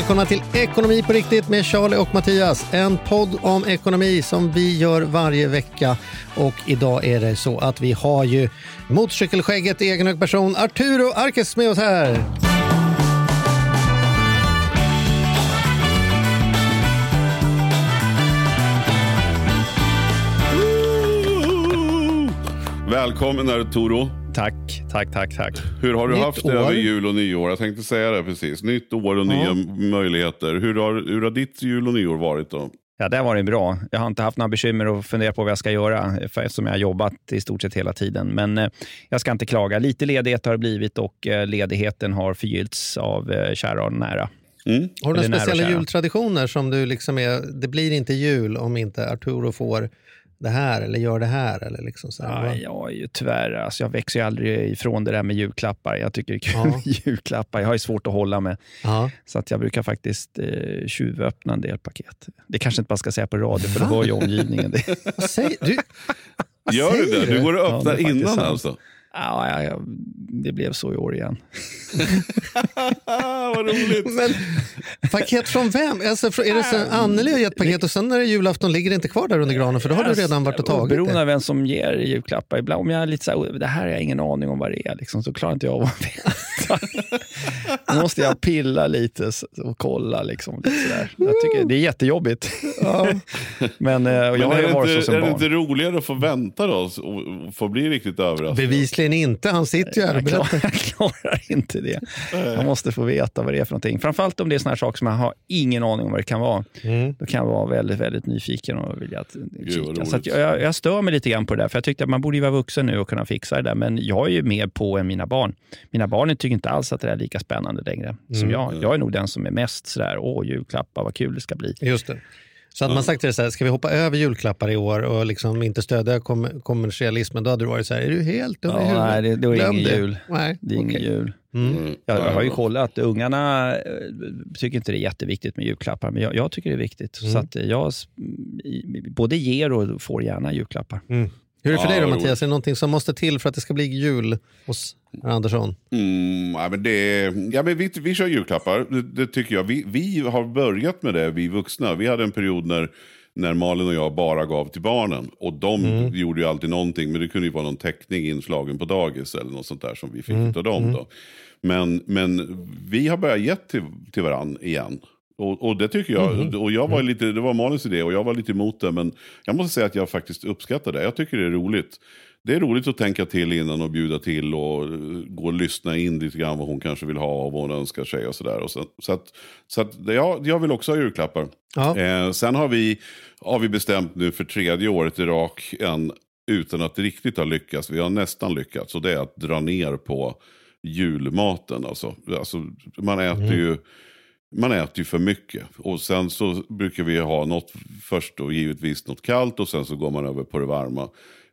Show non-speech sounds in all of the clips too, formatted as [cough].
Välkomna till Ekonomi på riktigt med Charlie och Mattias. En podd om ekonomi som vi gör varje vecka. Och idag är det så att vi har ju motorcykelskägget i egen hög person Arturo Arkes med oss här. Välkommen Arturo. Tack, tack, tack, tack. Hur har du Nytt haft det år. över jul och nyår? Jag tänkte säga det precis. Nytt år och nya möjligheter. Hur har, hur har ditt jul och nyår varit då? Ja, det har varit bra. Jag har inte haft några bekymmer att fundera på vad jag ska göra för eftersom jag har jobbat i stort sett hela tiden. Men eh, jag ska inte klaga. Lite ledighet har det blivit och eh, ledigheten har förgyllts av eh, kära och nära. Har du några speciella jultraditioner som du liksom är, det blir inte jul om inte Arturo får det här eller gör det här eller liksom så här. Ja, va? jag är ju tyvärr, alltså jag växer ju aldrig ifrån det där med julklappar. Jag tycker det är kul Ja. med julklappar. Jag har ju svårt att hålla med. Ja. Så att jag brukar faktiskt eh, tjuvöppna en del paket. Det kanske inte bara ska säga på radio, för då hör ju omgivningen det. Vad säger du? Vad Gör du säger det? Du går och Ja, öppnar faktiskt innan sant. alltså? Ja, ja, ja, det blev så i år igen. Ah, [laughs] vad roligt. Men paket från vem? Alltså, är det så Anneli har gett paket och sen när det är julafton ligger det inte kvar där under granen för då har du redan varit och tagit Beroende det. av vem som ger julklappar. Ibland om jag är lite så här, det här har jag ingen aning om vad det är, liksom, så klarar inte jag av att Då måste jag pilla lite och kolla. Liksom, lite. Jag tycker det är jättejobbigt. Men, eh, och jag Men har ju det, varit så inte, som är det inte roligare att få vänta då och få bli riktigt överraskad? Bevisligen inte, han sitter ju här och berättar. jag [laughs] klarar inte det. Jag måste få veta vad det är för någonting. Framförallt om det är såna här saker som jag har ingen aning om vad det kan vara. Mm. Då kan jag vara väldigt, väldigt nyfiken och vilja att vad kika. Så att jag, jag, stör mig lite grann på det där, för jag tyckte att man borde ju vara vuxen nu och kunna fixa det där. Men jag är ju mer på än mina barn. Mina barn tycker inte alls att det är lika spännande längre som jag. Jag är nog den som är mest sådär, åh julklappar, vad kul det ska bli. Just det. Så hade man sagt till dig så här, ska vi hoppa över julklappar i år och liksom inte stödja kom kommersialismen, då hade du varit så här, är du helt dum i Ja, huvudet? nej, det, då är det Glöm ingen det. jul. Nej, Det är ingen okej. jul. Mm. Jag, jag har ju kollat, ungarna eh, tycker inte det är jätteviktigt med julklappar, men jag, jag tycker det är viktigt. Så att jag s- i- både ger och får gärna julklappar. Hur är det för Ja, dig då Mattias? Är det någonting som måste till för att det ska bli jul hos Andersson? Mm, ja, men det, ja, men vi, vi kör julklappar, det, det tycker jag. Vi, vi har börjat med det, vi vuxna. Vi hade en period när, när Malin och jag bara gav till barnen. Och de gjorde ju alltid någonting, men det kunde ju vara någon teckning inslagen på dagis eller något sånt där som vi fick av dem. Då. Men, men vi har börjat ge till, till varandra igen. Och, och det tycker jag, och jag var lite, det var Malins idé och jag var lite emot det. Men jag måste säga att jag faktiskt uppskattar det. Jag tycker det är roligt. Det är roligt att tänka till innan och bjuda till och eh, gå och lyssna in lite grann vad hon kanske vill ha och vad hon önskar sig och sådär. Så, så att, så att det- ja, jag vill också ha julklappar. Ja. Eh, sen har vi, har vi bestämt nu för tredje året i rak en, utan att riktigt ha lyckats, vi har nästan lyckats, och det är att dra ner på julmaten. Alltså, alltså, man äter ju man äter ju för mycket. Och sen så brukar vi ha något först då givetvis något kallt och sen så går man över på det varma.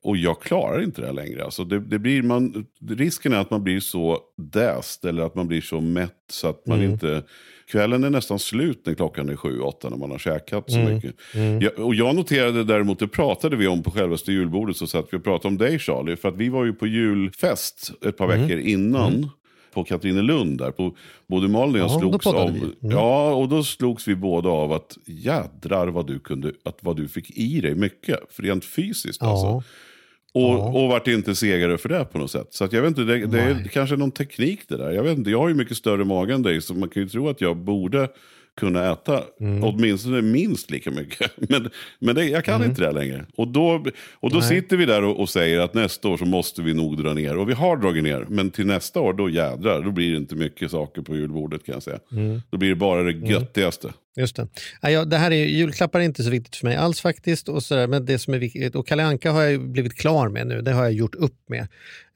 Och jag klarar inte det här längre. Alltså det, det blir man, risken är att man blir så däst eller att man blir så mätt så att man inte... Kvällen är nästan slut när klockan är sju, åtta när man har käkat så mycket. Jag, och jag noterade däremot, det pratade vi om på självaste julbordet, så satt vi och pratade om dig Charlie. För att vi var ju på julfest ett par veckor innan. På Katrinelund där. På, både Malin och jag slogs vi. Mm. Ja, och då slogs vi båda av att jädrar vad du, kunde, att vad du fick i dig mycket. För rent fysiskt Ja. alltså. Och, och vart inte segare för det på något sätt. Så jag vet inte, det, det är kanske någon teknik det där. Jag vet inte, jag har ju mycket större mage än dig så man kan ju tro att jag borde kunna äta åtminstone minst lika mycket. [laughs] Men, men det, jag kan inte det längre. Och då, och då sitter vi där och, och säger att nästa år så måste vi nog dra ner. Och vi har dragit ner. Men till nästa år, då jädrar, då blir det inte mycket saker på julbordet kan jag säga. Då blir det bara det göttigaste. Just det. Ja, det här är, julklappar är inte så viktigt för mig alls faktiskt. Och, så där, men det som är viktigt, och Kalle Anka har jag blivit klar med nu. Det har jag gjort upp med.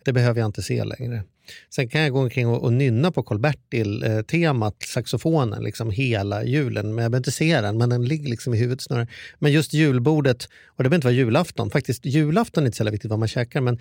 Det behöver jag inte se längre. Sen kan jag gå omkring och, och nynna på Karl-Bertil-temat, eh, saxofonen, liksom hela julen. Men jag behöver inte se den, men den ligger liksom i huvudet snarare. Men just julbordet, och det behöver inte vara julafton. Faktiskt, julafton är inte så jävla viktigt vad man käkar, men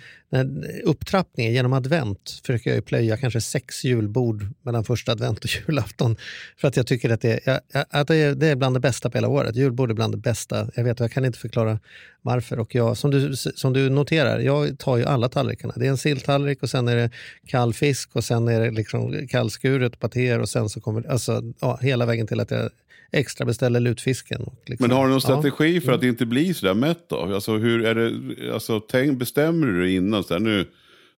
upptrappningen genom advent försöker jag ju plöja kanske sex julbord mellan första advent och julafton. För att jag tycker att det, är- att det, är, det är bland det bästa på hela året. Julbord är bland det bästa. Jag vet, jag kan inte förklara varför. Och jag, som, du, som du noterar, jag tar ju alla tallrikarna. Det är en silltallrik och sen är det kall fisk och sen är det liksom kallskuret, patéer och sen så kommer alltså, ja, hela vägen till att jag extra beställer lutfisken. Liksom, Men har du någon ja. strategi för att inte bli så där mätt då? Alltså, hur är det, alltså, tänk, bestämmer du dig innan? Så här, nu,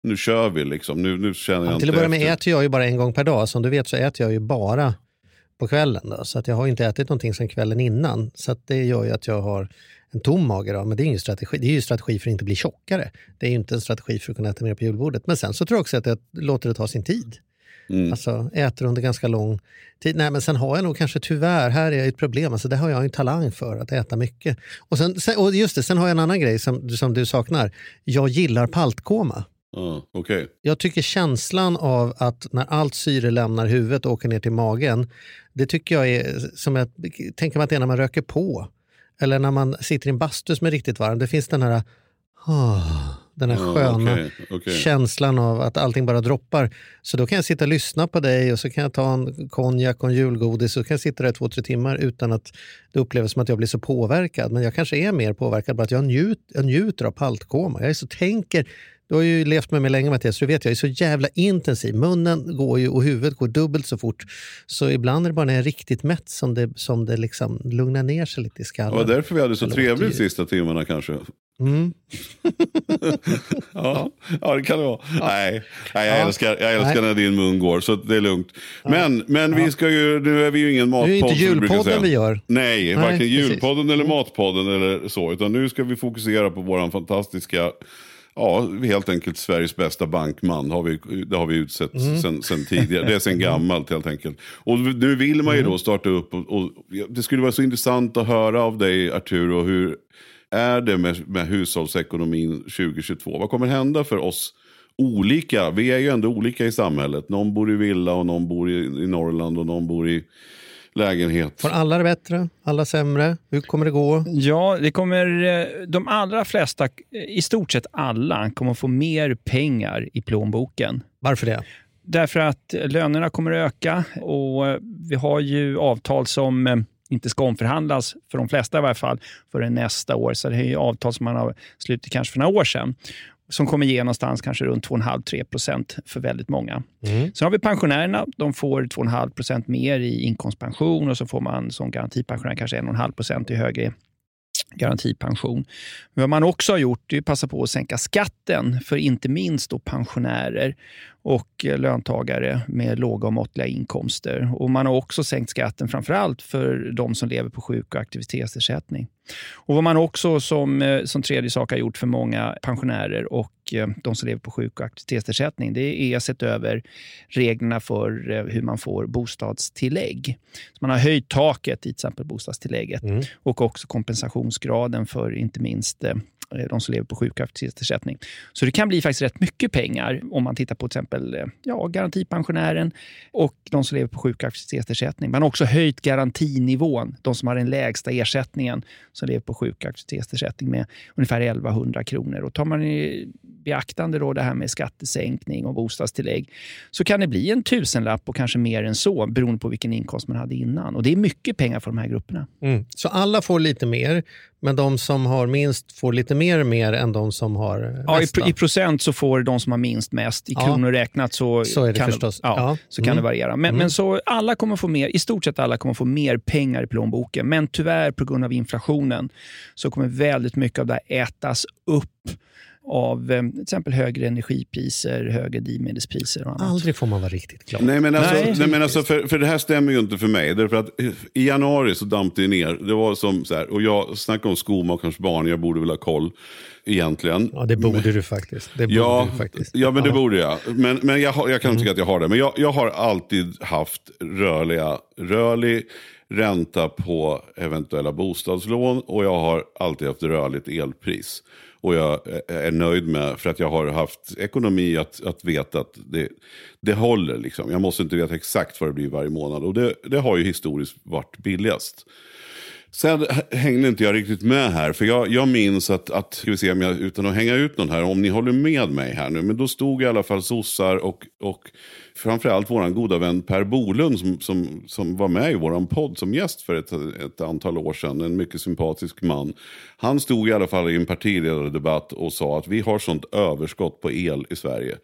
nu kör vi liksom. Nu, nu känner jag Ja, till att börja med efter. äter jag ju bara en gång per dag. Som du vet så äter jag ju bara på kvällen. Då, så att jag har inte ätit någonting sen kvällen innan. Så att det gör ju att jag har en tom mage. Då. Men det är, ingen strategi. det är ju en strategi för att inte bli tjockare. Det är ju inte en strategi för att kunna äta mer på julbordet. Men sen så tror jag också att jag låter det ta sin tid. Mm. Alltså äter under ganska lång tid. Nej, men sen har jag nog kanske tyvärr, här är ett problem, alltså det har jag ju en talang för, att äta mycket. Och, sen, sen, och just det, sen har jag en annan grej som, som du saknar. Jag gillar paltkoma. Ja, Okej. Jag tycker känslan av att när allt syre lämnar huvudet och åker ner till magen, det tycker jag är som jag tänker mig att det är när man röker på. Eller när man sitter i en bastu som är riktigt varm. Det finns den här, ah, den här Ja, sköna okej, okej. känslan av att allting bara droppar. Så då kan jag sitta och lyssna på dig och så kan jag ta en konjak och en julgodis och så kan jag sitta där två, tre timmar utan att det upplevs som att jag blir så påverkad. Men jag kanske är mer påverkad bara att jag, njut, jag njuter av paltkoma. Jag är så tänker, du har ju levt med mig länge Mattias, så du vet jag är så jävla intensiv. Munnen går ju och huvudet går dubbelt så fort. Så ibland är det bara när jag är riktigt mätt som det, som det liksom lugnar ner sig lite i Det skallen. var därför vi hade så Det trevligt ju- sista timmarna kanske. Mm. [laughs] Ja, ja det kan det vara. Nej, nej jag Ja. älskar, jag älskar Nej. när din mun går, så det är lugnt. Men, men vi ska ju, nu är vi ju ingen Nu är matpodd. det inte som vi brukar julpodden vi gör. Nej, varken precis. julpodden eller matpodden eller så. Utan nu ska vi fokusera på våran fantastiska, ja, helt enkelt Sveriges bästa bankman. Har vi, det har vi utsett Mm. sen, sen tidigare. Det är sen gammalt helt enkelt. Och nu vill man ju då starta upp. Och, och det skulle vara så intressant att höra av dig Arturo. Hur är det med, med hushållsekonomin 2022? Vad kommer hända för oss olika? Vi är ju ändå olika i samhället. Någon bor i villa och någon bor i, i Norrland och någon bor i lägenhet. Får alla det bättre? Alla sämre? Hur kommer det gå? Ja, det kommer, eh, de allra flesta, eh, i stort sett alla, kommer få mer pengar i plånboken. Varför det? Därför att lönerna kommer att öka och eh, vi har ju avtal som eh, inte ska omförhandlas, för de flesta i varje fall, förrän nästa år. Så det är ju avtal som man har slutit kanske för några år sedan som kommer ge någonstans kanske runt 2,5-3 procent för väldigt många. Sen har vi pensionärerna. De får 2,5 procent mer i inkomstpension och så får man som garantipensionär kanske 1,5 procent i högre garantipension. Men vad man också har gjort är att passa på att sänka skatten för inte minst pensionärer och löntagare med låga och måttliga inkomster. Och Man har också sänkt skatten framförallt för de som lever på sjuk och aktivitetsersättning. Och Vad man också som, eh, som tredje sak har gjort för många pensionärer och eh, de som lever på sjuk och aktivitetsersättning, det är att sett över reglerna för eh, hur man får bostadstillägg. Så man har höjt taket i till exempel bostadstillägget och också kompensationsgraden för inte minst Eh, de som lever på sjuk och aktivitetsersättning. Så det kan bli faktiskt rätt mycket pengar om man tittar på till exempel eh, ja, garantipensionären och de som lever på sjuk och aktivitetsersättning. Man har också höjt garantinivån, de som har den lägsta ersättningen som lever på sjuk och aktivitetsersättning med ungefär 1100 kronor. Och tar man i beaktande då det här med skattesänkning och bostadstillägg så kan det bli en tusenlapp och kanske mer än så beroende på vilken inkomst man hade innan. Och Det är mycket pengar för de här grupperna. Mm. Så alla får lite mer, men de som har minst får lite mer mer än de som har Ja, i, mest. pro- I procent så får de som har minst mest. I Ja. kronor räknat så, Så det kan, förstås. Ja, Ja. Så kan Mm. det variera. Men, men så alla kommer få mer, i stort sett alla kommer få mer pengar i plånboken. Men tyvärr på grund av inflationen så kommer väldigt mycket av det här ätas upp av eh, till exempel högre energipriser, högre drivmedelspriser och annat. Aldrig får man vara riktigt glad. Nej, men, alltså, Nej. nej. men alltså, för, för det här stämmer ju inte för mig. Därför att I januari så damp det ner. Det var som så här, och jag snackar om skomakarens barn, jag borde väl ha koll egentligen. Ja, det borde du faktiskt. Det borde Ja, du faktiskt. ja, men det borde jag. Men, men jag, jag kan Mm. tycka att jag har det. Men jag, jag har alltid haft rörliga, rörlig ränta på eventuella bostadslån och jag har alltid haft rörligt elpris. Och jag är nöjd med, för att jag har haft ekonomi att, att veta att det, det håller. Liksom. Jag måste inte veta exakt vad det blir varje månad. Och det, det har ju historiskt varit billigast. Sen hängde inte jag riktigt med här. För jag, jag minns att, att, ska vi se om jag, utan att hänga ut någon här, om ni håller med mig här nu. Men då stod i alla fall sossar och, och framförallt vår goda vän Per Bolund som, som, som var med i vår podd som gäst för ett, ett antal år sedan. En mycket sympatisk man. Han stod i alla fall i en partiledardebatt och sa att vi har sånt överskott på el i Sverige.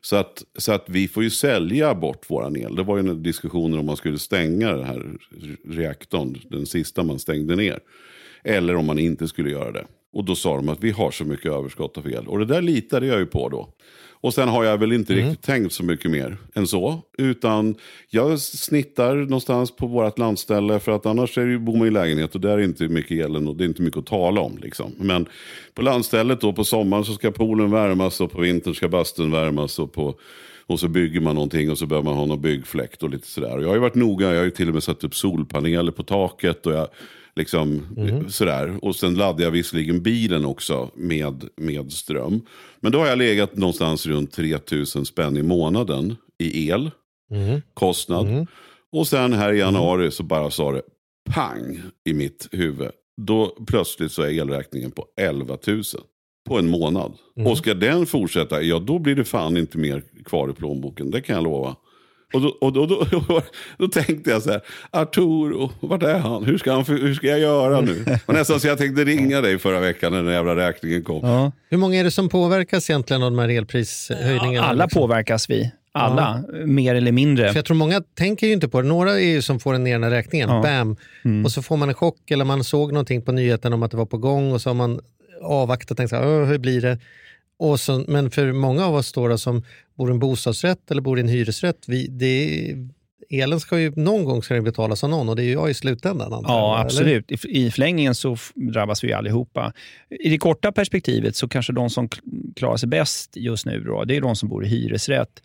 Så att, så att vi får ju sälja bort våran el. Det var ju diskussioner om man skulle stänga den här reaktorn, den sista man stängde ner. Eller om man inte skulle göra det. Och då sa de att vi har så mycket överskott av el. Och det där litade jag ju på då. Och sen har jag väl inte riktigt tänkt så mycket mer än så. Utan jag snittar någonstans på vårt landställe. För att annars är det, ju- bor man i lägenhet och där är inte mycket elen och det är inte mycket att tala om. Liksom. Men på landstället då på sommaren så ska poolen värmas och på vintern ska bastun värmas. Och, på, och så bygger man någonting och så behöver man ha någon byggfläkt och lite sådär. Och jag har ju varit noga, jag har ju till och med satt upp solpaneler på taket. och jag Liksom, sådär. Och sen laddade jag visserligen bilen också med, med ström. Men då har jag legat någonstans runt 3000 spänn i månaden i el. Kostnad. Och sen här i januari så bara sa det pang i mitt huvud. Då plötsligt så är elräkningen på 11 000 på en månad. Och ska den fortsätta, ja då blir det fan inte mer kvar i plånboken. Det kan jag lova. Och då, och då, då, [laughs] då, då tänkte jag så här, Arturo, vart är han? Hur ska, han, hur ska jag göra nu? Och nästan så jag tänkte ringa dig förra veckan när den jävla räkningen kom. Ja. Hur många är det som påverkas egentligen av de här elprishöjningarna? Alla liksom? påverkas vi. Alla, mer eller mindre. För jag tror många tänker ju inte på det. Några är ju som får den här räkningen, Ja. bam, Mm. och så får man en chock eller man såg någonting på nyheten om att det var på gång och så har man avvaktat och tänkt så här, "Åh, hur blir det? Och så, men för många av oss då, som bor i en bostadsrätt eller bor i en hyresrätt, vi, det, elen ska ju någon gång ska den betalas av någon och det är ju jag i slutändan. antar Ja, eller? absolut. I, I förlängningen så drabbas vi allihopa. I det korta perspektivet så kanske de som klarar sig bäst just nu, då, det är de som bor i hyresrätt.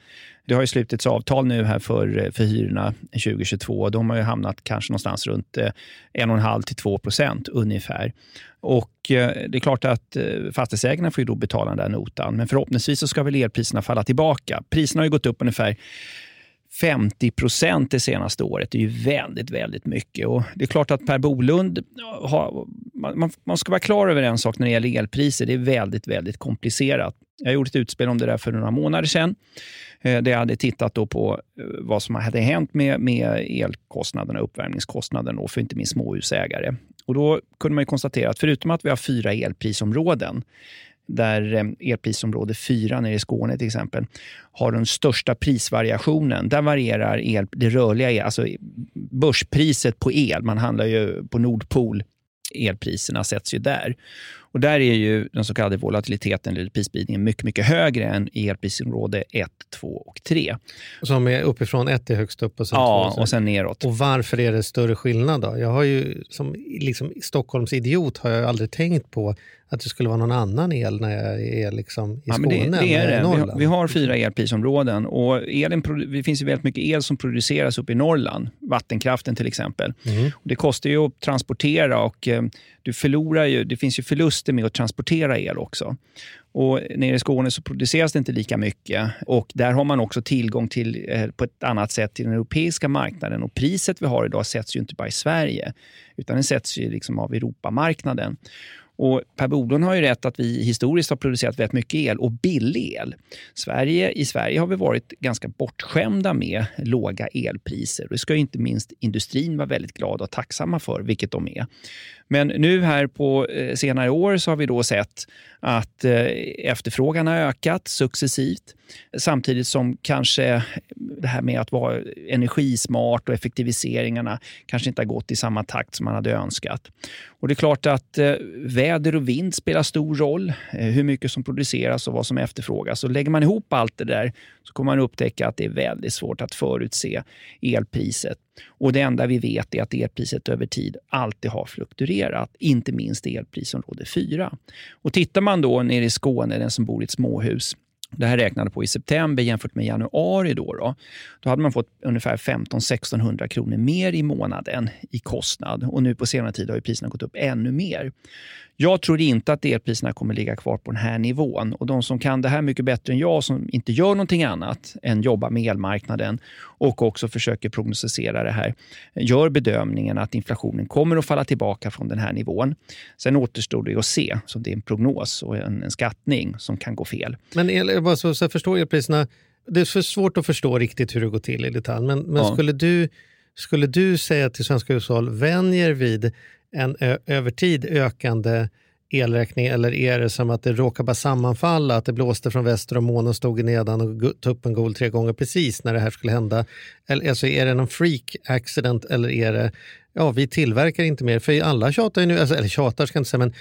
Det har ju slutits avtal nu här för, för hyrorna 2022. De har ju hamnat kanske någonstans runt eh, 1,5 till 2 procent ungefär. Och eh, Det är klart att eh, fastighetsägarna får ju då betala den där notan. Men förhoppningsvis så ska väl elpriserna falla tillbaka. Priserna har ju gått upp ungefär 50 procent det senaste året. Det är ju väldigt, väldigt mycket. Och det är klart att Per Bolund har, man, man- ska vara klar över en sak när det gäller elpriser. Det är väldigt, väldigt komplicerat. Jag gjorde ett utspel om det där för några månader sedan. Eh, där jag hade tittat då på eh, vad som hade hänt med, med elkostnaderna, uppvärmningskostnaden för inte minst småhusägare. Och då kunde man ju konstatera att förutom att vi har fyra elprisområden där eh, elprisområde 4 nere i Skåne till exempel har den största prisvariationen. Där varierar el, det rörliga el, alltså börspriset på el. Man handlar ju på Nordpol. Elpriserna sätts ju där. Och där är ju den så kallade volatiliteten eller prisspridningen mycket, mycket högre än i elprisområde 1, 2 och 3. Som är uppifrån ett är högst upp och sen Ja, två. och sen neråt. Och varför är det större skillnad då? Jag har ju som liksom, Stockholms idiot har jag aldrig tänkt på att det skulle vara någon annan el när jag är liksom i Ja, Skåne det, det är det. Vi har, vi har fyra elprisområden och elen, det finns ju väldigt mycket el som produceras uppe i Norrland. Vattenkraften till exempel. Och det kostar ju att transportera och eh, du förlorar ju, det finns ju förluster med att transportera el också. Och nere i Skåne så produceras det inte lika mycket och där har man också tillgång till eh, på ett annat sätt till den europeiska marknaden. Och priset vi har idag sätts ju inte bara i Sverige utan det sätts ju liksom av Europamarknaden. Och Per Bolund har ju rätt att vi historiskt har producerat väldigt mycket el och billig el. Sverige, I Sverige har vi varit ganska bortskämda med låga elpriser. Det ska ju inte minst industrin vara väldigt glad och tacksamma för, vilket de är. Men nu här på eh, senare år så har vi då sett att eh, efterfrågan har ökat successivt samtidigt som kanske det här med att vara energismart och effektiviseringarna kanske inte har gått i samma takt som man hade önskat. Och det är klart att eh, väder och vind spelar stor roll. Eh, hur mycket som produceras och vad som efterfrågas. Och lägger man ihop allt det där så kommer man upptäcka att det är väldigt svårt att förutse elpriset. Och Det enda vi vet är att elpriset över tid alltid har fluktuerat, inte minst elprisområde 4. Och tittar man då nere i Skåne, den som bor i ett småhus, det här räknade på i september jämfört med januari. Då, då, då hade man fått ungefär 1500-1600 kronor mer i månaden i kostnad. Och nu på senare tid har priserna gått upp ännu mer. Jag tror inte att elpriserna kommer ligga kvar på den här nivån. Och De som kan det här mycket bättre än jag, som inte gör någonting annat än jobba med elmarknaden och också försöker prognostisera det här, gör bedömningen att inflationen kommer att falla tillbaka från den här nivån. Sen återstår det att se, så det är en prognos och en, en skattning som kan gå fel. Men el, bara så, så jag förstår elpriserna, det är för svårt att förstå riktigt hur det går till i detalj, men, men ja. skulle, du, skulle du säga till svenska hushåll, vänjer vid en över tid ökande elräkning eller är det som att det råkar bara sammanfalla, att det blåste från väster och månen stod i nedan och tuppen gol tre gånger precis när det här skulle hända? Eller, alltså, är det någon freak accident eller är det, ja vi tillverkar inte mer, för alla tjatar ju nu, alltså, eller tjatar ska jag inte säga, men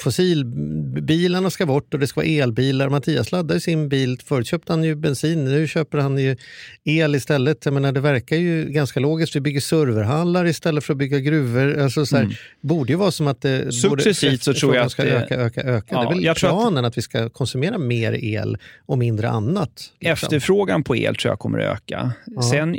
fossilbilarna ska bort och det ska vara elbilar. Mattias laddar sin bil. Förut köpte han ju bensin, nu köper han ju el istället. Jag menar, det verkar ju ganska logiskt. Vi bygger serverhallar istället för att bygga gruvor. Alltså, så här, mm. borde ju vara som att det Successivt så tror jag att ska öka, öka, öka. Ja, det är väl planen att... att... vi ska konsumera mer el och mindre annat. Liksom. Efterfrågan på el tror jag kommer att öka. Aha. Sen,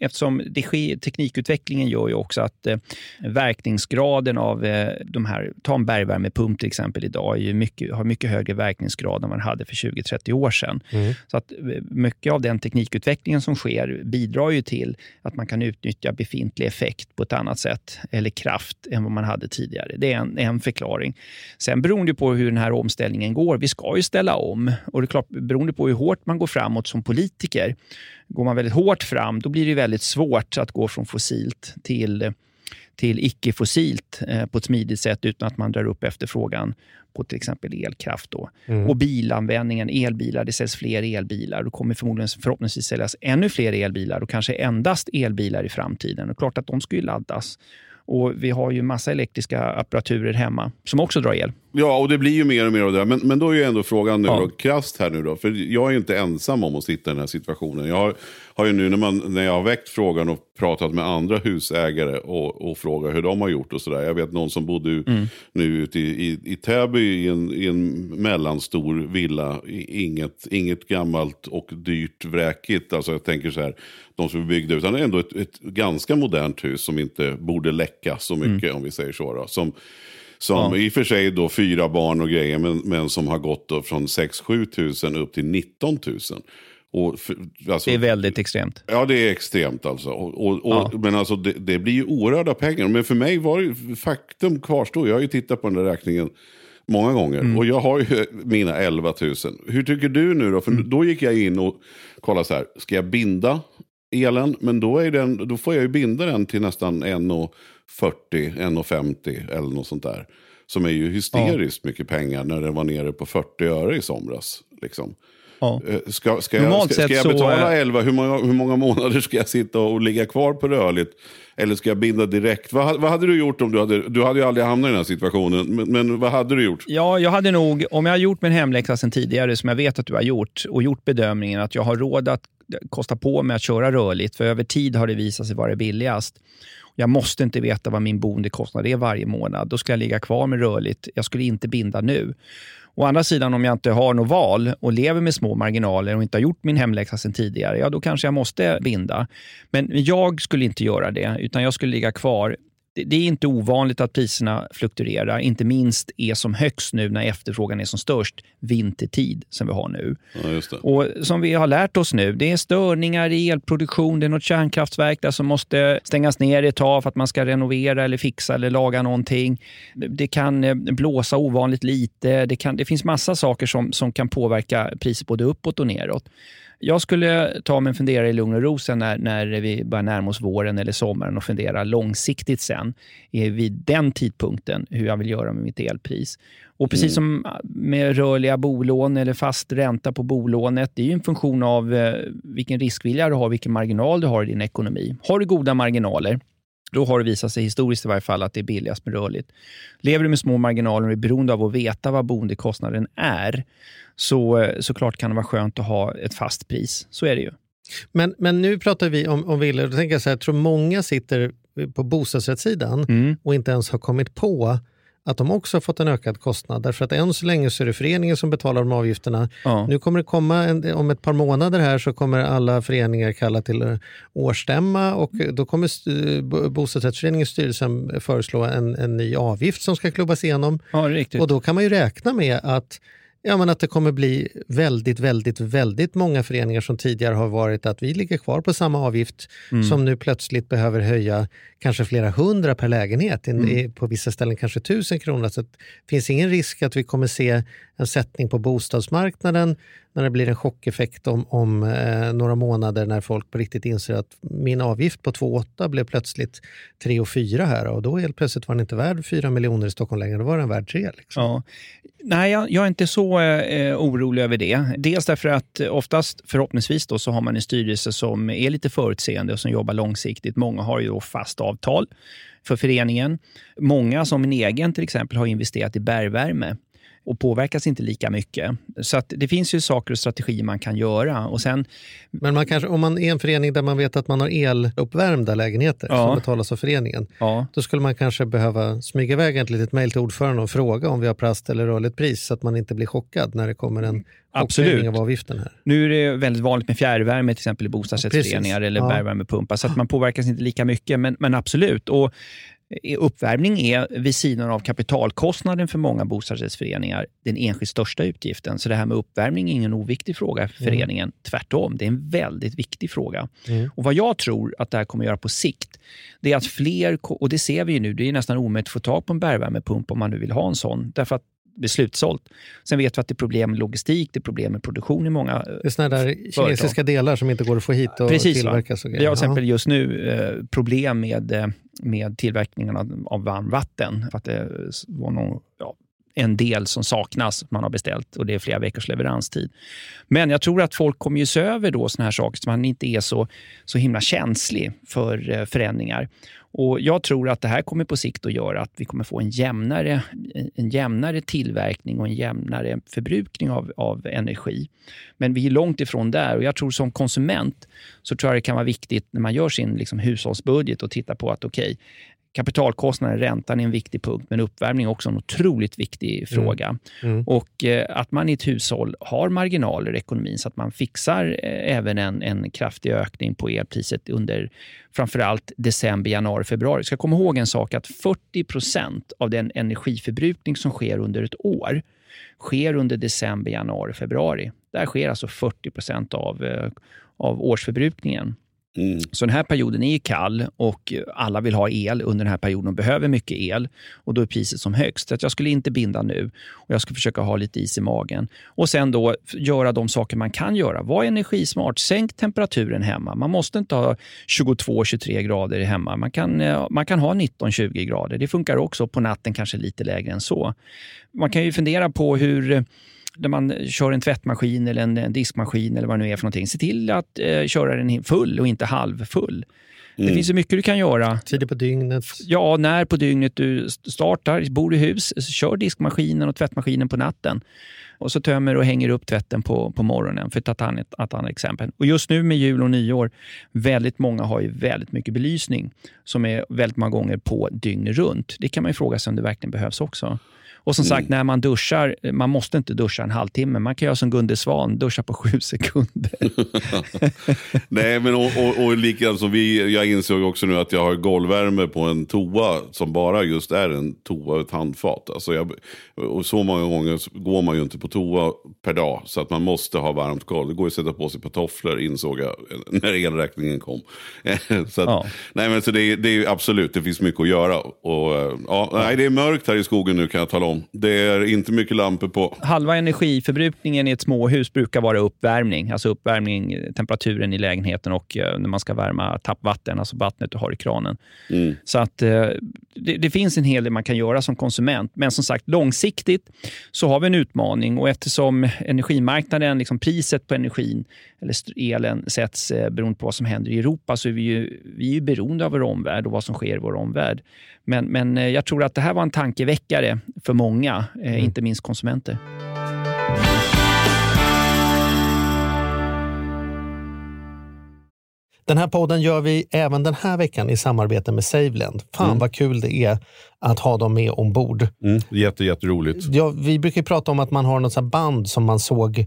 eftersom det sker, teknikutvecklingen gör ju också att eh, verkningsgraden av eh, de här, ta en bergvärmepump pump till exempel idag mycket, har mycket högre verkningsgrad än vad den hade för 20-30 år sedan. Mm. Så att eh, mycket av den teknikutvecklingen som sker bidrar ju till att man kan utnyttja befintlig effekt på ett annat sätt, eller kraft, än vad man hade tidigare. Det är en, en förklaring. Sen beroende på hur den här omställningen går, vi ska ju ställa om och det är klart, beroende på hur hårt man går framåt som politiker, går man väldigt hårt fram, då blir det väldigt svårt att gå från fossilt till till icke-fossilt eh, på ett smidigt sätt utan att man drar upp efterfrågan på till exempel elkraft. Då. Mm. Och bilanvändningen, elbilar, det säljs fler elbilar. Det kommer förmodligen förhoppningsvis säljas ännu fler elbilar och kanske endast elbilar i framtiden. Och klart att de ska ju laddas. Och Vi har ju massa elektriska apparaturer hemma som också drar el. Ja, och det blir ju mer och mer av det. Men, men då är ju ändå frågan nu ja. då, krasst här nu då. För jag är ju inte ensam om att sitta i den här situationen. Jag har, har ju nu när, man, när jag har väckt frågan och pratat med andra husägare och, och frågat hur de har gjort och sådär. Jag vet någon som bodde mm. nu ute i, i, i Täby i en, i en mellanstor villa. Inget, inget gammalt och dyrt vräkigt. Alltså jag tänker så här, de som är byggda. Utan ändå ett, ett ganska modernt hus som inte borde läcka så mycket mm. om vi säger så. Då. Som, som ja. i och för sig då fyra barn och grejer, men, men som har gått då från 6-7 tusen upp till 19 000. Och för, alltså, det är väldigt extremt. Ja, det är extremt alltså. Och, och, ja. Men alltså det, det, blir ju oerhörda pengar. Men för mig var det, faktum kvarstår. Jag har ju tittat på den där räkningen många gånger. Mm. Och jag har ju [laughs] mina 11 000. Hur tycker du nu då? För mm. då gick jag in och kollade så här. Ska jag binda elen? Men då, är den, då får jag ju binda den till nästan 1,40, 1,50 eller något sånt där. Som är ju hysteriskt ja. mycket pengar när den var nere på 40 öre i somras. Liksom. Ja. Eh, ska, ska, jag, ska, ska jag betala 11, hur många, hur många månader ska jag sitta och ligga kvar på rörligt? Eller ska jag binda direkt? Vad, vad hade du gjort om du hade, du hade ju aldrig hamnat i den här situationen, men, men, vad hade du gjort? Ja, jag hade nog, om jag har gjort min hemläxa sen tidigare, som jag vet att du har gjort, och gjort bedömningen att jag har råd att kosta på mig att köra rörligt, för över tid har det visat sig vara billigast. Jag måste inte veta vad min boendekostnad är varje månad. Då ska jag ligga kvar med rörligt. Jag skulle inte binda nu. Å andra sidan, om jag inte har något val och lever med små marginaler och inte har gjort min hemläxa sen tidigare, ja då kanske jag måste binda. Men jag skulle inte göra det, utan jag skulle ligga kvar det är inte ovanligt att priserna fluktuerar, inte minst är som högst nu när efterfrågan är som störst, vintertid som vi har nu. Ja, och Som vi har lärt oss nu, det är störningar i elproduktion, det är något kärnkraftverk där som måste stängas ner ett tag för att man ska renovera eller fixa eller laga någonting. Det kan eh, blåsa ovanligt lite, det, kan, det finns massa saker som, som kan påverka priset både uppåt och neråt. Jag skulle ta mig en funderare i lugn och ro sen när, när vi börjar närma oss våren eller sommaren och fundera långsiktigt sen vid den tidpunkten hur jag vill göra med mitt elpris. Och precis mm. som med rörliga bolån eller fast ränta på bolånet, det är ju en funktion av eh, vilken riskvilja du har, vilken marginal du har i din ekonomi. Har du goda marginaler, då har det visat sig historiskt i varje fall att det är billigast med rörligt. Lever du med små marginaler och är beroende av att veta vad boendekostnaden är, så eh, såklart kan det vara skönt att ha ett fast pris. Så är det ju. Men, men nu pratar vi om, om villor. Då tänker jag så här, jag tror många sitter på bostadsrättssidan Mm. och inte ens har kommit på att de också har fått en ökad kostnad. Därför att än så länge så är det föreningen som betalar de avgifterna. Ja. Nu kommer det komma, en, om ett par månader här så kommer alla föreningar kalla till årsstämma och då kommer st- bo- bostadsrättsföreningens styrelse föreslå en, en ny avgift som ska klubbas igenom. Ja. Och då kan man ju räkna med att, ja, men att det kommer bli väldigt, väldigt, väldigt många föreningar som tidigare har varit att vi ligger kvar på samma avgift som nu plötsligt behöver höja kanske flera hundra per lägenhet. I, på vissa ställen kanske tusen kronor. Så det finns ingen risk att vi kommer se en sättning på bostadsmarknaden när det blir en chockeffekt om, om eh, några månader när folk på riktigt inser att min avgift på 2,8 blev plötsligt 3 och 4 här och då helt plötsligt var den inte värd 4 miljoner i Stockholm längre, då var den värd 3. Liksom. Ja. Nej, jag, jag är inte så eh, eh, orolig över det. Dels därför att oftast, förhoppningsvis, då, så har man en styrelse som är lite förutseende och som jobbar långsiktigt. Många har ju då fast avtal för föreningen. Många, som min egen till exempel, har investerat i bergvärme och påverkas inte lika mycket. Så det finns ju saker och strategier man kan göra. Och sen, Men man kanske, om man är en förening där man vet att man har eluppvärmda lägenheter Ja. som betalas av föreningen, ja, då skulle man kanske behöva smyga iväg ett litet mejl till ordföranden och fråga om vi har prast eller rörligt pris så att man inte blir chockad när det kommer en Absolut. av avgiften här. Nu är det väldigt vanligt med fjärrvärme till exempel i bostadsrättsföreningar Precis. eller Ja. bergvärmepumpar, så att man påverkas inte lika mycket. Men, men absolut. Och Uppvärmning är vid sidan av kapitalkostnaden för många bostadsrättsföreningar den enskilt största utgiften. Så det här med uppvärmning är ingen oviktig fråga för föreningen. Tvärtom, det är en väldigt viktig fråga. Och Vad jag tror att det här kommer att göra på sikt, det är att fler, och det ser vi ju nu, det är nästan omöjligt att få tag på en bergvärmepump om man nu vill ha en sån. Därför att är slutsålt. Sen vet vi att det är problem med logistik, det är problem med produktion i många eh, Det är sådana där kinesiska delar som inte går att få hit och Precis, tillverkas. Och Vi har till exempel just nu eh, problem med, eh, med tillverkningen av, av varmvatten. För att det var någon, ja, en del som saknas, man har beställt och det är flera veckors leveranstid. Men jag tror att folk kommer ju se över då såna här saker så man inte är så, så himla känslig för förändringar. Och Jag tror att det här kommer på sikt att göra att vi kommer få en jämnare, en jämnare tillverkning och en jämnare förbrukning av, av energi. Men vi är långt ifrån där och jag tror som konsument så tror jag det kan vara viktigt när man gör sin liksom, hushållsbudget och tittar på att okej, kapitalkostnaden, räntan är en viktig punkt, men uppvärmning är också en otroligt viktig fråga. Och eh, att man i ett hushåll har marginaler i ekonomin så att man fixar eh, även en, en kraftig ökning på elpriset under framförallt december, januari, februari. Vi ska komma ihåg en sak att 40 procent av den energiförbrukning som sker under ett år sker under december, januari, februari. Där sker alltså 40 procent av, eh, av årsförbrukningen. Mm. Så den här perioden är ju kall och alla vill ha el under den här perioden och behöver mycket el. Och då är priset som högst. Så att jag skulle inte binda nu och jag ska försöka ha lite is i magen. Och sen då göra de saker man kan göra. Var energismart. Sänk temperaturen hemma. Man måste inte ha 22-23 grader hemma. Man kan, eh, man kan ha 19-20 grader. Det funkar också. På natten kanske lite lägre än så. Man kan ju fundera på hur när man kör en tvättmaskin eller en, en diskmaskin eller vad det nu är för någonting. Se till att eh, köra den full och inte halvfull. Det finns ju mycket du kan göra. Tider på dygnet. Ja, när på dygnet du startar, bor i hus, kör diskmaskinen och tvättmaskinen på natten. Och så tömmer och hänger upp tvätten på, på morgonen, för att ta ett, ett annat exempel. Och just nu med jul och nyår, väldigt många har ju väldigt mycket belysning som är väldigt många gånger på dygnet runt. Det kan man ju fråga sig om det verkligen behövs också. Och som sagt, när man duschar, man måste inte duscha en halvtimme. Man kan göra som Gunde Svan, duscha på sju [laughs] sekunder. [laughs] Nej, men och, och, och likadant som vi, jag insåg också nu att jag har golvvärme på en toa som bara just är en toa och ett handfat. Alltså jag, och så många gånger går man ju inte på toa per dag så att man måste ha varmt golv. Det går ju att sätta på sig på tofflor insåg jag när elräkningen kom. [laughs] så att, Ja. Nej, men så det, är- det är absolut, det finns mycket att göra. Och, eh, ja, Nej, det är mörkt här i skogen nu kan jag tala om. Det är inte mycket lampor på. Halva energiförbrukningen i ett småhus brukar vara uppvärmning. Alltså uppvärmning, temperaturen i lägenheten och eh, när man ska värma tappvatten, alltså vattnet du har i kranen. Så att eh, det, det, finns en hel del man kan göra som konsument. Men som sagt, långsiktigt så har vi en utmaning och eftersom energimarknaden, liksom priset på energin eller elen sätts eh, beroende på vad som händer i Europa så är vi ju, vi är ju beroende av vår omvärld och vad som sker i vår omvärld. Men, men eh, jag tror att det här var en tankeväckare för många, eh, mm. inte minst konsumenter. Den här podden gör vi även den här veckan i samarbete med Saveland. Fan mm. vad kul det är att ha dem med ombord. Mm, jätte, jätteroligt. Ja, vi brukar prata om att man har något band som man såg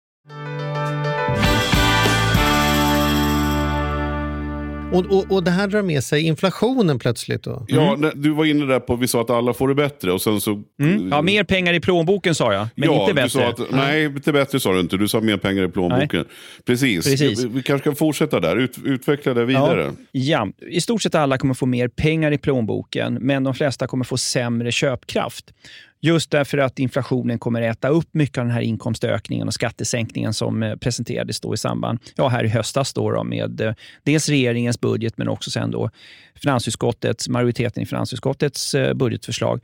Och, och, och det här drar med sig inflationen plötsligt? Då. Ja, mm. du var inne där på vi sa att alla får det bättre. Och sen så, mm. Ja, mer pengar i plånboken sa jag, men ja, inte bättre. Du sa att, nej, inte bättre sa du inte. Du sa mer pengar i plånboken. Nej. Precis. Precis. Vi kanske kan fortsätta där. Ut, utveckla det vidare. Ja. ja, i stort sett alla kommer få mer pengar i plånboken, men de flesta kommer få sämre köpkraft. Just därför att inflationen kommer äta upp mycket av den här inkomstökningen och skattesänkningen som eh, presenterades då i samband, ja här i höstas då, då med eh, dels regeringens budget men också sen då finansutskottets, majoriteten i finansutskottets eh, budgetförslag.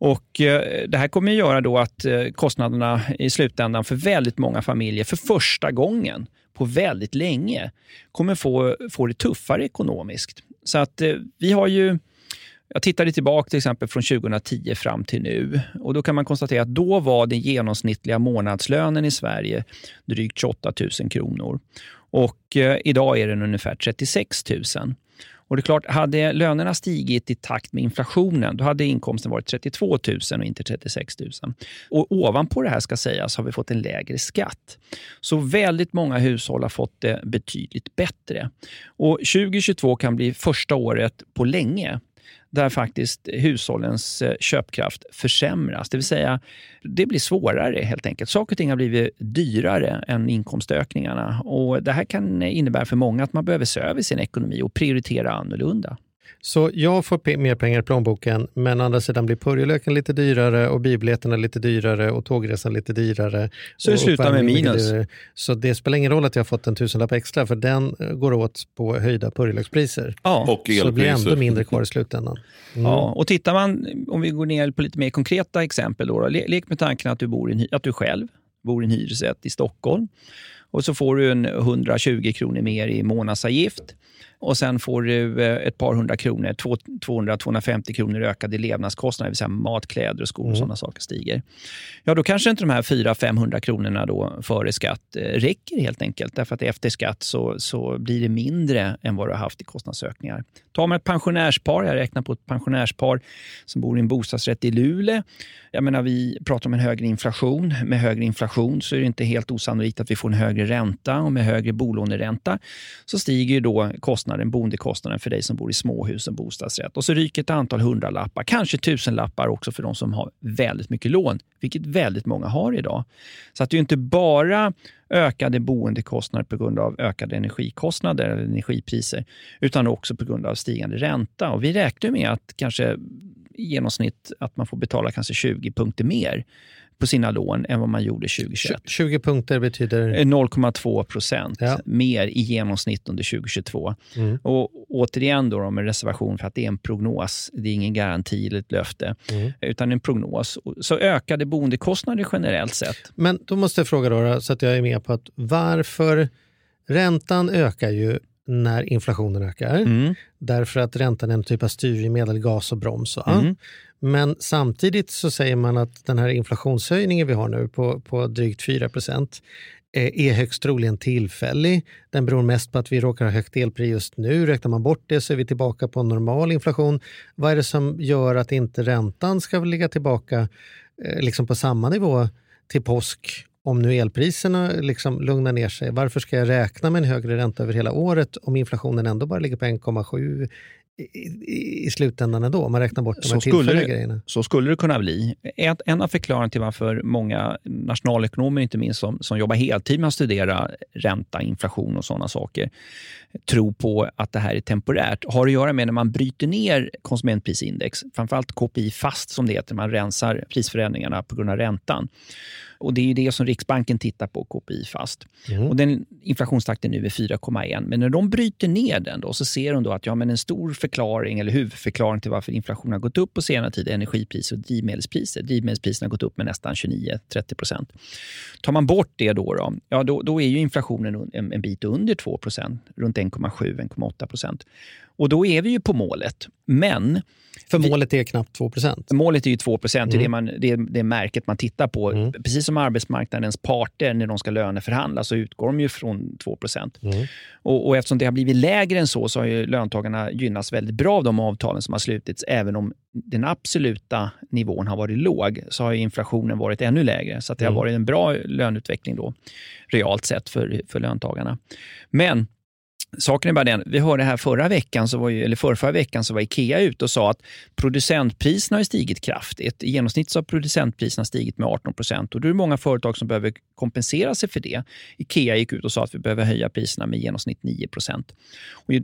Och Det här kommer att göra då att kostnaderna i slutändan för väldigt många familjer för första gången på väldigt länge kommer få, få det tuffare ekonomiskt. Så att vi har ju jag tittade tillbaka till exempel från 2010 fram till nu och då kan man konstatera att då var den genomsnittliga månadslönen i Sverige drygt 28 000 kronor. Och eh, idag är den ungefär 36 000. Och det är klart, hade lönerna stigit i takt med inflationen, då hade inkomsten varit 32 000 och inte 36 000. Och ovanpå det här ska sägas har vi fått en lägre skatt. Så väldigt många hushåll har fått det betydligt bättre. Och 2022 kan bli första året på länge där faktiskt hushållens eh, köpkraft försämras. Det vill säga, det blir svårare helt enkelt. Saker och ting har blivit dyrare än inkomstökningarna. Och det här kan innebära för många att man behöver se över sin ekonomi och prioritera annorlunda. Så jag får mer pengar i plånboken, men andra sidan blir purjolöken lite dyrare och bibletterna lite dyrare och tågresan lite dyrare. Så det slutar med minus? Så det spelar ingen roll att jag har fått en tusenlapp extra, för den eh, går åt på höjda purjolökspriser. Ja. Och elpriser. Så det blir ändå mindre kvar i slutändan. Mm. Ja, och tittar man, om vi går ner på lite mer konkreta exempel, då, då lek med tanken att du, bor i, att du själv bor i en hyresrätt i Stockholm och så får du en 120 kronor mer i månadsavgift och sen får du eh, ett par hundra kronor, 200-250 kronor ökade levnadskostnader, det vill säga mat, kläder och skor och mm. sådana saker stiger. Ja, då kanske inte de här 400-500 kronorna då före skatt eh, räcker helt enkelt. Därför att efter skatt så, så blir det mindre än vad du har haft i kostnadsökningar. Tar man ett pensionärspar, jag räknar på ett pensionärspar som bor i en bostadsrätt i Luleå. Jag menar, vi pratar om en högre inflation. Med högre inflation så är det inte helt osannolikt att vi får en högre ränta och med högre bolåneränta så stiger då kostnaderna kostnaden, boendekostnaden för dig som bor i småhus och bostadsrätt. Och så ryker ett antal hundralappar, kanske tusenlappar också för de som har väldigt mycket lån, vilket väldigt många har idag. Så att det är inte bara ökade boendekostnader på grund av ökade energikostnader eller energipriser, utan också på grund av stigande ränta. Och vi räknar med att kanske i genomsnitt att man får betala kanske 20 punkter mer på sina lån än vad man gjorde 2021. 20 punkter betyder? 0,2 procent Ja. mer i genomsnitt under 2022. Mm. Och återigen då med reservation för att det är en prognos. Det är ingen garanti eller ett löfte, Mm. utan en prognos. Så ökade boendekostnader generellt sett. Men då måste jag fråga då, så att jag är med på att varför räntan ökar ju när inflationen ökar. Mm. Därför att räntan är en typ av styrmedel, gas och broms. Mm. Men samtidigt så säger man att den här inflationshöjningen vi har nu på, på drygt 4 procent eh, är högst troligen tillfällig. Den beror mest på att vi råkar ha högt elpris just nu. Räknar man bort det så är vi tillbaka på normal inflation. Vad är det som gör att inte räntan ska ligga tillbaka eh, liksom på samma nivå till påsk om nu elpriserna liksom lugnar ner sig? Varför ska jag räkna med en högre ränta över hela året om inflationen ändå bara ligger på 1,7 i, slutändan ändå? Om man räknar bort de här Så skulle, tillfälliga det, grejerna. så skulle det kunna bli. Ett, en av förklaringarna till varför många nationalekonomer, inte minst som, som jobbar heltid med att studera ränta, inflation och sådana saker, tror på att det här är temporärt, har att göra med när man bryter ner konsumentprisindex, framförallt KPI fast som det heter, man rensar prisförändringarna på grund av räntan. Och Det är ju det som Riksbanken tittar på, KPI fast. Och den Inflationstakten nu är 4,1. Men när de bryter ner den då, så ser de då att ja, men en stor förklaring eller huvudförklaring till varför inflationen har gått upp på senare tid är energipriser och drivmedelspriser. Drivmedelspriserna har gått upp med nästan 29-30 procent. Tar man bort det då, då, ja, då, då är ju inflationen en, en bit under 2 procent, runt 1,7-1,8 procent. Och då är vi ju på målet. Men För målet är knappt 2% Målet är ju 2 procent. Mm. Det, är man, det är det märket man tittar på. Precis som arbetsmarknadens parter, när de ska löneförhandla, så utgår de ju från 2 procent. Och, och eftersom det har blivit lägre än så, så har ju löntagarna gynnats väldigt bra av de avtalen som har slutits. Även om den absoluta nivån har varit låg, så har inflationen varit ännu lägre. Så det har Mm. varit en bra löneutveckling då, realt sett för, för löntagarna. Men Saken är bara den, vi hörde här förra veckan, så var ju, eller förra, veckan så var Ikea ute och sa att producentpriserna har stigit kraftigt. I genomsnitt så har producentpriserna stigit med 18 procent och då är det många företag som behöver kompensera sig för det. Ikea gick ut och sa att vi behöver höja priserna med i genomsnitt 9 procent.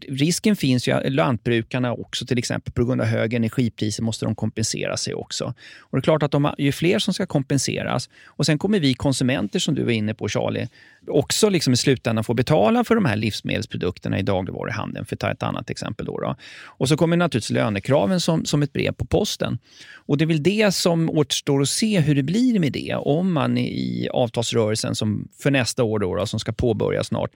Risken finns ju att lantbrukarna också till exempel på grund av höga energipriser måste de kompensera sig också. Och det är klart att de ju fler som ska kompenseras och sen kommer vi konsumenter som du var inne på Charlie, också liksom i slutändan få betala för de här livsmedelsprodukterna i dagligvaruhandeln, för att ta ett annat exempel. Då, då. Och så kommer naturligtvis lönekraven som, som ett brev på posten. Och Det är väl det som återstår att se hur det blir med det. Om man i avtalsrörelsen som för nästa år, då, då, som ska påbörjas snart,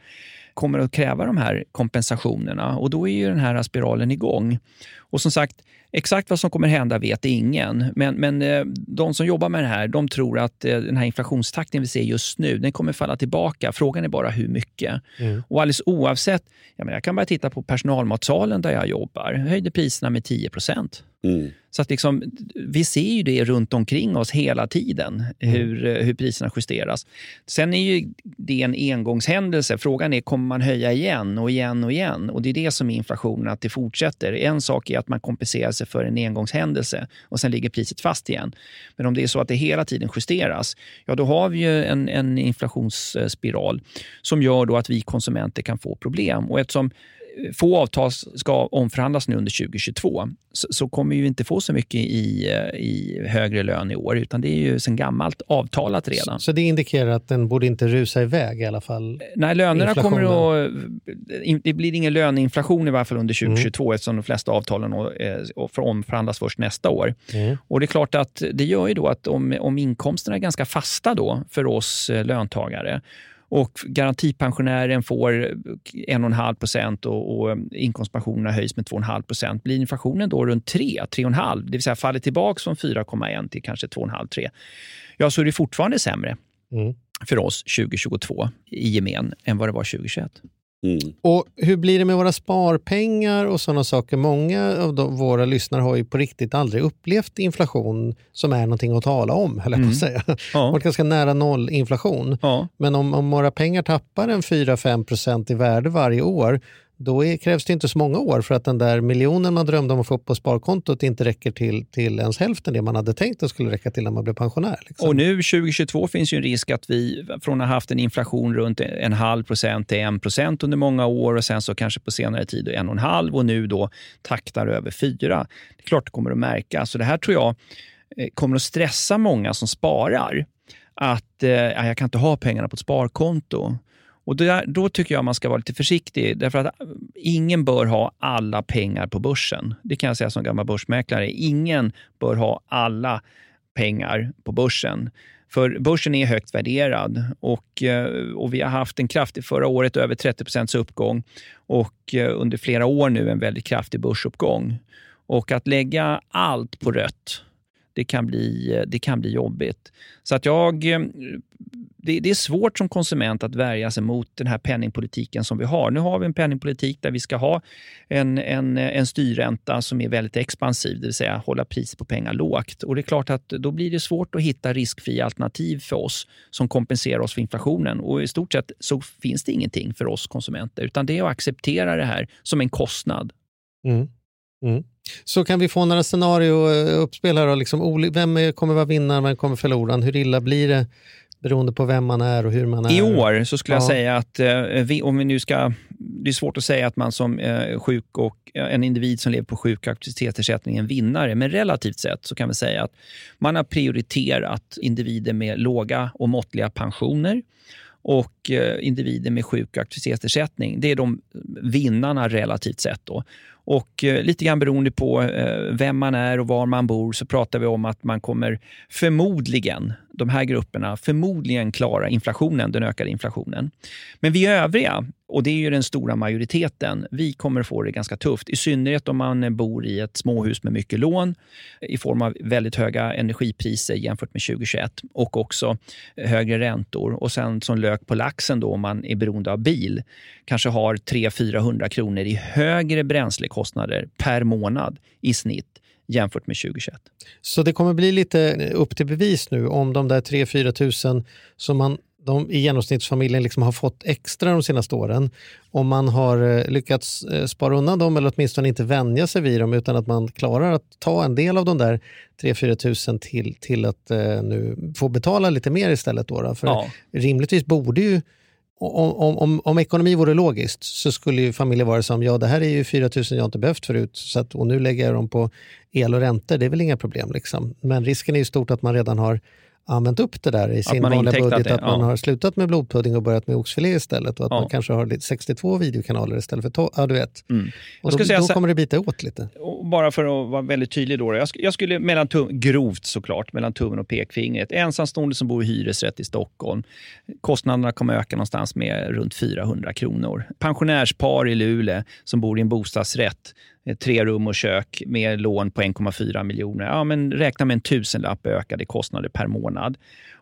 kommer att kräva de här kompensationerna och då är ju den här spiralen igång. Och som sagt, exakt vad som kommer hända vet ingen. Men, men eh, de som jobbar med det här, de tror att eh, den här inflationstakten vi ser just nu, den kommer falla tillbaka. Frågan är bara hur mycket. Och alldeles oavsett, jag, menar, jag kan bara titta på personalmatsalen där jag jobbar. Jag höjde priserna med 10 procent. Mm. Så att liksom, vi ser ju det runt omkring oss hela tiden, hur, eh, hur priserna justeras. Sen är ju det en engångshändelse. Frågan är, kommer man höja igen och igen och igen? Och Det är det som är inflationen, att det fortsätter. En sak är att man kompenserar sig för en engångshändelse och sen ligger priset fast igen. Men om det är så att det hela tiden justeras, ja då har vi ju en, en inflationsspiral som gör då att vi konsumenter kan få problem. Och eftersom få avtal ska omförhandlas nu under 2022 så, så kommer vi inte få så mycket i, eh, i högre lön i år utan det är ju sen gammalt avtalat redan. Så det indikerar att den borde inte rusa iväg i alla fall? Nej, lönerna Inflationen. kommer att... in- Det blir ingen löneinflation i varje fall under 2022 eftersom de flesta avtalen eh, får omförhandlas först nästa år. Och Det är klart att det gör ju då att om, om inkomsterna är ganska fasta då för oss eh, löntagare och garantipensionären får 1,5 procent och, och inkomstpensionerna höjs med 2,5 procent. Blir inflationen då runt 3, 3,5, det vill säga faller tillbaka från 4,1 till kanske 2,5-3, ja så är det fortfarande sämre Mm. för oss 2022 i gemen än vad det var 2021. Mm. Och hur blir det med våra sparpengar och sådana saker? Många av de, våra lyssnare har ju på riktigt aldrig upplevt inflation som är någonting att tala om, höll jag på att säga. [laughs] Ja. Varit ganska nära noll inflation. Ja. Men om, om våra pengar tappar en 4-5 procent i värde varje år, då är, krävs det inte så många år för att den där miljonen man drömde om att få upp på sparkontot inte räcker till, till ens hälften det man hade tänkt att skulle räcka till när man blev pensionär. Liksom. Och nu 2022 finns ju en risk att vi från att ha haft en inflation runt en halv procent till en procent under många år och sen så kanske på senare tid en och en halv och nu då taktar över fyra. Det är klart det kommer att märkas. Så det här tror jag eh, kommer att stressa många som sparar. Att eh, jag kan inte ha pengarna på ett sparkonto. Och där, Då tycker jag man ska vara lite försiktig, därför att eh, ingen bör ha alla pengar på börsen. Det kan jag säga som gammal börsmäklare. Ingen bör ha alla pengar på börsen. För börsen är högt värderad och, eh, och vi har haft en kraftig, förra året över 30% uppgång och eh, under flera år nu en väldigt kraftig börsuppgång. Och att lägga allt på rött, det kan bli, det kan bli jobbigt. Så att jag det, det, är svårt som konsument att värja sig mot den här penningpolitiken som vi har. Nu har vi en penningpolitik där vi ska ha en, en, en styrränta som är väldigt expansiv, det vill säga hålla priset på pengar lågt. Och det är klart att då blir det svårt att hitta riskfria alternativ för oss som kompenserar oss för inflationen. Och i stort sett så finns det ingenting för oss konsumenter, utan det är att acceptera det här som en kostnad. Mm. Mm. Så kan vi få några scenarier uppspelade? Liksom, vem kommer vara vinnaren, vem kommer förloraren? Hur illa blir det beroende på vem man är och hur man är? I år så skulle ja. jag säga att eh, vi, om vi nu ska... Det är svårt att säga att man som eh, sjuk och eh, en individ som lever på sjuk och aktivitetsersättning är en vinnare, men relativt sett så kan vi säga att man har prioriterat individer med låga och måttliga pensioner och eh, individer med sjuk och aktivitetsersättning. Det är de vinnarna relativt sett. Då. Och eh, lite grann beroende på eh, vem man är och var man bor så pratar vi om att man kommer förmodligen, de här grupperna, förmodligen klara inflationen, den ökade inflationen. Men vi övriga, och det är ju den stora majoriteten, vi kommer få det ganska tufft. I synnerhet om man bor i ett småhus med mycket lån i form av väldigt höga energipriser jämfört med 2021 och också högre räntor. Och sen som lök på laxen då om man är beroende av bil, kanske har 300-400 kronor i högre bränslekostnader per månad i snitt jämfört med 2021. Så det kommer bli lite upp till bevis nu om de där 3-4 tusen som man de i genomsnittsfamiljen liksom har fått extra de senaste åren. Om man har eh, lyckats eh, spara undan dem eller åtminstone inte vänja sig vid dem utan att man klarar att ta en del av de där 3-4 tusen till, till att eh, nu få betala lite mer istället. Då, då. För ja. rimligtvis borde ju om, om, om, om ekonomi vore logiskt så skulle ju familjer vara som, ja det här är ju 4 000 jag inte behövt förut så att, och nu lägger jag dem på el och räntor, det är väl inga problem. Liksom. Men risken är ju stort att man redan har använt upp det där i sin vanliga budget. Det, att man har slutat med blodpudding och börjat med oxfilé istället och att ja. man kanske har 62 videokanaler istället för 12. Ja, du vet. Mm. Och då, då kommer det bita åt lite. Bara för att vara väldigt tydlig då. Jag, jag skulle, mellan tum, grovt såklart, mellan tummen och pekfingret. Ensamstående som bor i hyresrätt i Stockholm. Kostnaderna kommer öka någonstans med runt 400 kronor. Pensionärspar i Luleå som bor i en bostadsrätt tre rum och kök med lån på 1,4 miljoner. Ja, men räkna med en tusenlapp ökade kostnader per månad.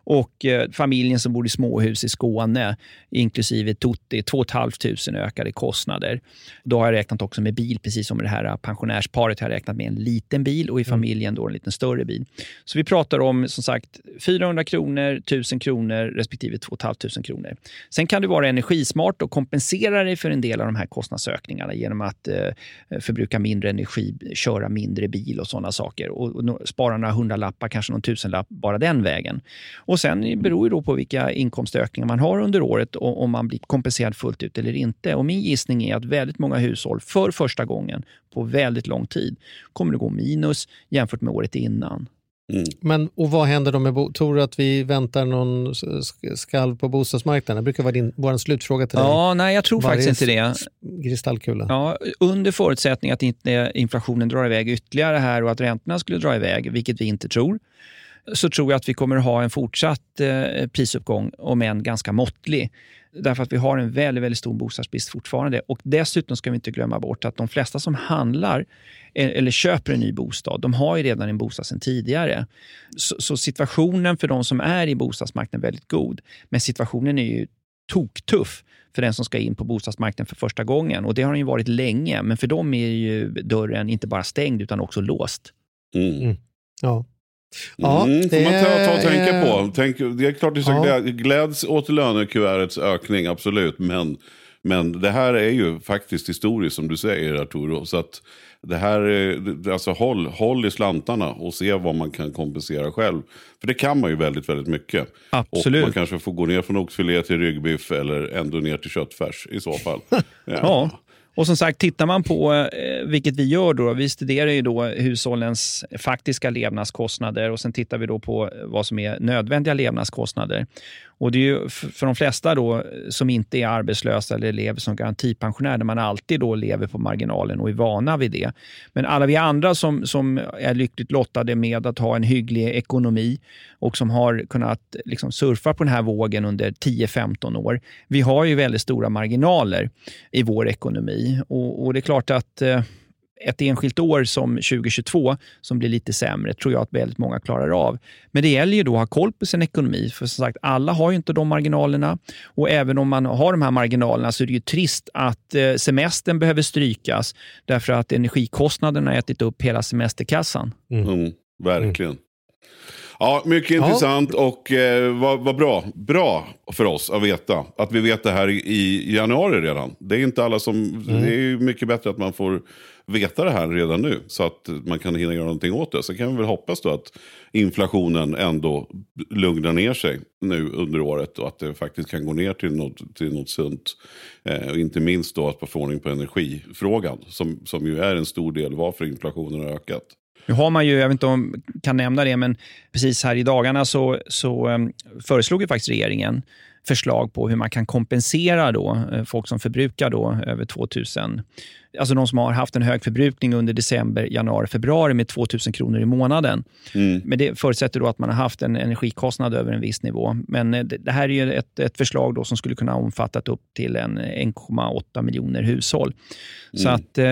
Och eh, familjen som bor i småhus i Skåne, inklusive Tutti, 2 500 ökade kostnader. Då har jag räknat också med bil, precis som det här pensionärsparet. Jag har räknat med en liten bil och i mm. familjen då en lite större bil. Så vi pratar om som sagt 400 kronor, 1000 kronor respektive 2 500 kronor. Sen kan du vara energismart och kompensera dig för en del av de här kostnadsökningarna genom att eh, förbruka mindre energi, köra mindre bil och sådana saker och, och spara några hundralappar, kanske någon tusenlapp bara den vägen. Och och Sen beror det på vilka inkomstökningar man har under året och om man blir kompenserad fullt ut eller inte. Och Min gissning är att väldigt många hushåll för första gången på väldigt lång tid kommer att gå minus jämfört med året innan. Mm. Men och vad händer då med bo Tror du att vi väntar någon skalv på bostadsmarknaden? Det brukar vara din, vår slutfråga till dig. Ja, nej, jag tror faktiskt inte det. Kristallkula. Ja, under förutsättning att inte inflationen drar iväg ytterligare här och att räntorna skulle dra iväg, vilket vi inte tror, så tror jag att vi kommer ha en fortsatt eh, prisuppgång, om än ganska måttlig. Därför att vi har en väldigt, väldigt stor bostadsbrist fortfarande. Och Dessutom ska vi inte glömma bort att de flesta som handlar eh, eller köper en ny bostad, de har ju redan en bostad sedan tidigare. Så, så situationen för de som är i bostadsmarknaden är väldigt god. Men situationen är ju toktuff för den som ska in på bostadsmarknaden för första gången. Och Det har den ju varit länge, men för dem är ju dörren inte bara stängd utan också låst. Mm. Mm. Ja. Ja, mm, får man ta, ta och tänka på. Tänk, det är klart att ja. gläds åt lönekuvertets ökning, absolut. Men Men det här är ju faktiskt historiskt som du säger Arturo. Så att det här, är- alltså håll, håll i slantarna och se vad man kan kompensera själv. För det kan man ju väldigt, väldigt mycket. Absolut. Och man kanske får gå ner från oxfilé till ryggbiff eller ändå ner till köttfärs i så fall. [laughs] Ja. Och som sagt, tittar man på, eh, vilket vi gör då, vi studerar ju då hushållens faktiska levnadskostnader och sen tittar vi då på vad som är nödvändiga levnadskostnader. Och det är ju för de flesta då eh, som inte är arbetslösa eller lever som garantipensionär, där man alltid då lever på marginalen och är vana vid det. Men alla vi andra som, som är lyckligt lottade med att ha en hygglig ekonomi och som har kunnat liksom surfa på den här vågen under 10-15 år. Vi har ju väldigt stora marginaler i vår ekonomi och, och det är klart att eh, ett enskilt år som 2022 som blir lite sämre tror jag att väldigt många klarar av. Men det gäller ju då att ha koll på sin ekonomi. För som sagt, alla har ju inte de marginalerna. Och även om man har de här marginalerna så är det ju trist att eh, semestern behöver strykas därför att energikostnaderna har ätit upp hela semesterkassan. Mm, verkligen. Ja, mycket intressant och eh, vad, vad bra. Bra för oss att veta. Att vi vet det här i, januari redan. Det är inte alla som... Det är mycket bättre att man får veta det här redan nu. Så att man kan hinna göra någonting åt det. Så kan vi väl hoppas då att inflationen ändå lugnar ner sig nu under året. Och att det faktiskt kan gå ner till något, till något sunt. Eh, och inte minst då att få ordning på energifrågan. Som, som ju är en stor del varför inflationen har ökat. Nu har man ju, jag vet inte om jag kan nämna det, men precis här i dagarna så, så um, föreslog ju faktiskt regeringen förslag på hur man kan kompensera då, eh, folk som förbrukar då över 2000, alltså de som har haft en hög förbrukning under december, januari, februari med 2000 kronor i månaden. Men det förutsätter då att man har haft en energikostnad över en viss nivå. Men eh, det här är ju ett, ett förslag då som skulle kunna omfattat upp till en 1,8 miljoner hushåll. Så Mm. att eh,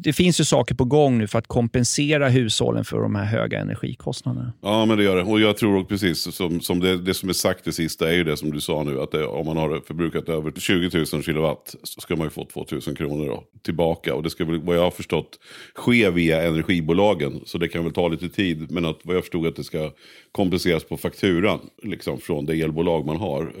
det finns ju saker på gång nu för att kompensera hushållen för de här höga energikostnaderna. Ja, men det gör det. Och jag tror också precis som, som det, det som är sagt det sista är ju det som du sa nu. Att det, om man har förbrukat över 20 000 kilowatt så ska man ju få 2 000 kronor då, tillbaka. Och det ska väl, vad jag har förstått, ske via energibolagen. Så det kan väl ta lite tid. Men att, vad jag förstod att det ska kompenseras på fakturan. Liksom från det elbolag man har.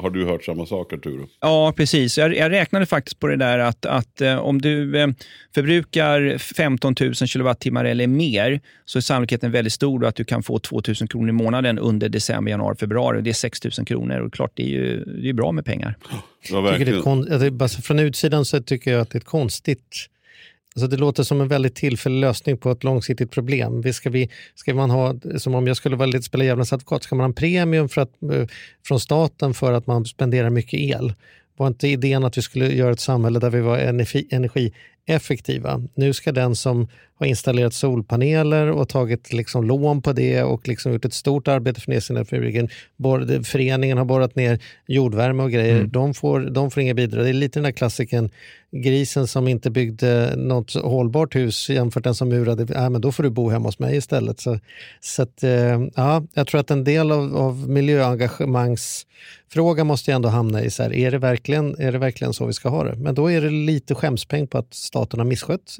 Har du hört samma sak Arturo? Ja, precis. Jag, jag räknade faktiskt på det där att, att eh, om du eh, förbrukar 15 000 kilowattimmar eller mer så är sannolikheten väldigt stor att du kan få 2 000 kronor i månaden under december, januari, februari. Det är 6 000 kronor och klart det är ju det är bra med pengar. Ja, tycker det är kon- alltså, bara från utsidan så tycker jag att det är ett konstigt Alltså det låter som en väldigt tillfällig lösning på ett långsiktigt problem. Vi ska, vi, ska man ha, som om jag skulle vara lite spela djävulens advokat, ska man ha en premium för att, eh, från staten för att man spenderar mycket el? Var inte idén att vi skulle göra ett samhälle där vi var energi, energieffektiva? Nu ska den som har installerat solpaneler och tagit liksom lån på det och liksom gjort ett stort arbete för ner sina fabriken, föreningen har borrat ner jordvärme och grejer, de, får, de får inga bidrag. Det är lite den där klassiken, grisen som inte byggde något hållbart hus jämfört med den som murade, äh, men då får du bo hemma hos mig istället. Så, så att, eh, ja, jag tror att en del av, av miljöengagemangsfrågan måste ju ändå hamna i så här, är det, verkligen, är det verkligen så vi ska ha det? Men då är det lite skämspeng på att staten har misskött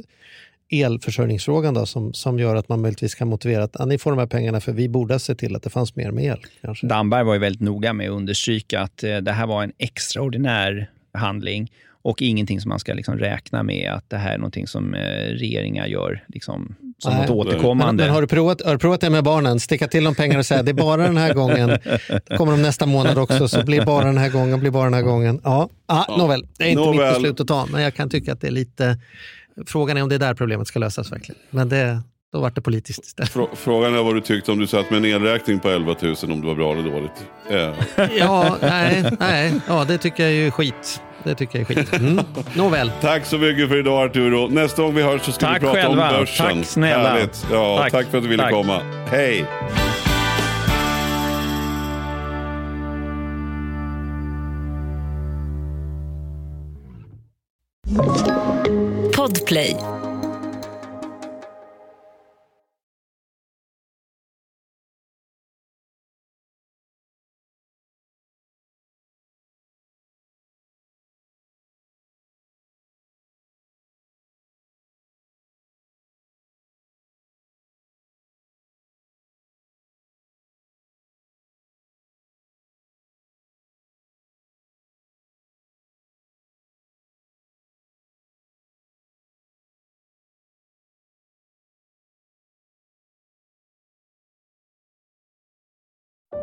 elförsörjningsfrågan då, som, som gör att man möjligtvis kan motivera att ah, ni får de här pengarna för vi borde se till att det fanns mer med el. Kanske. Damberg var ju väldigt noga med att understryka att eh, det här var en extraordinär handling och ingenting som man ska liksom räkna med att det här är någonting som eh, regeringar gör liksom, som Nej. något återkommande. Men, men har, du provat, har du provat det med barnen? Sticka till dem pengar och säga det är bara den här gången. [laughs] Kommer de nästa månad också, så blir bara den här gången, blir bara den här gången. Ja, ja, nåväl. Det är inte mitt Nåväl. beslut att ta, men jag kan tycka att det är lite... Frågan är om det är där problemet ska lösas verkligen. Men det, då vart det politiskt istället. Frå- Frågan är vad du tyckte om du satt med en elräkning på 11 000 om det var bra eller dåligt. Eh, Ja, nej, nej, ja, det tycker jag är skit. Det tycker jag är skit. Mm. Nåväl. Tack så mycket för idag Arturo. Nästa gång vi hörs så ska Tack vi prata själva. om börsen. Tack snälla. Härligt. Ja, tack. Tack. för att du ville Tack. komma. Hej! Podplay.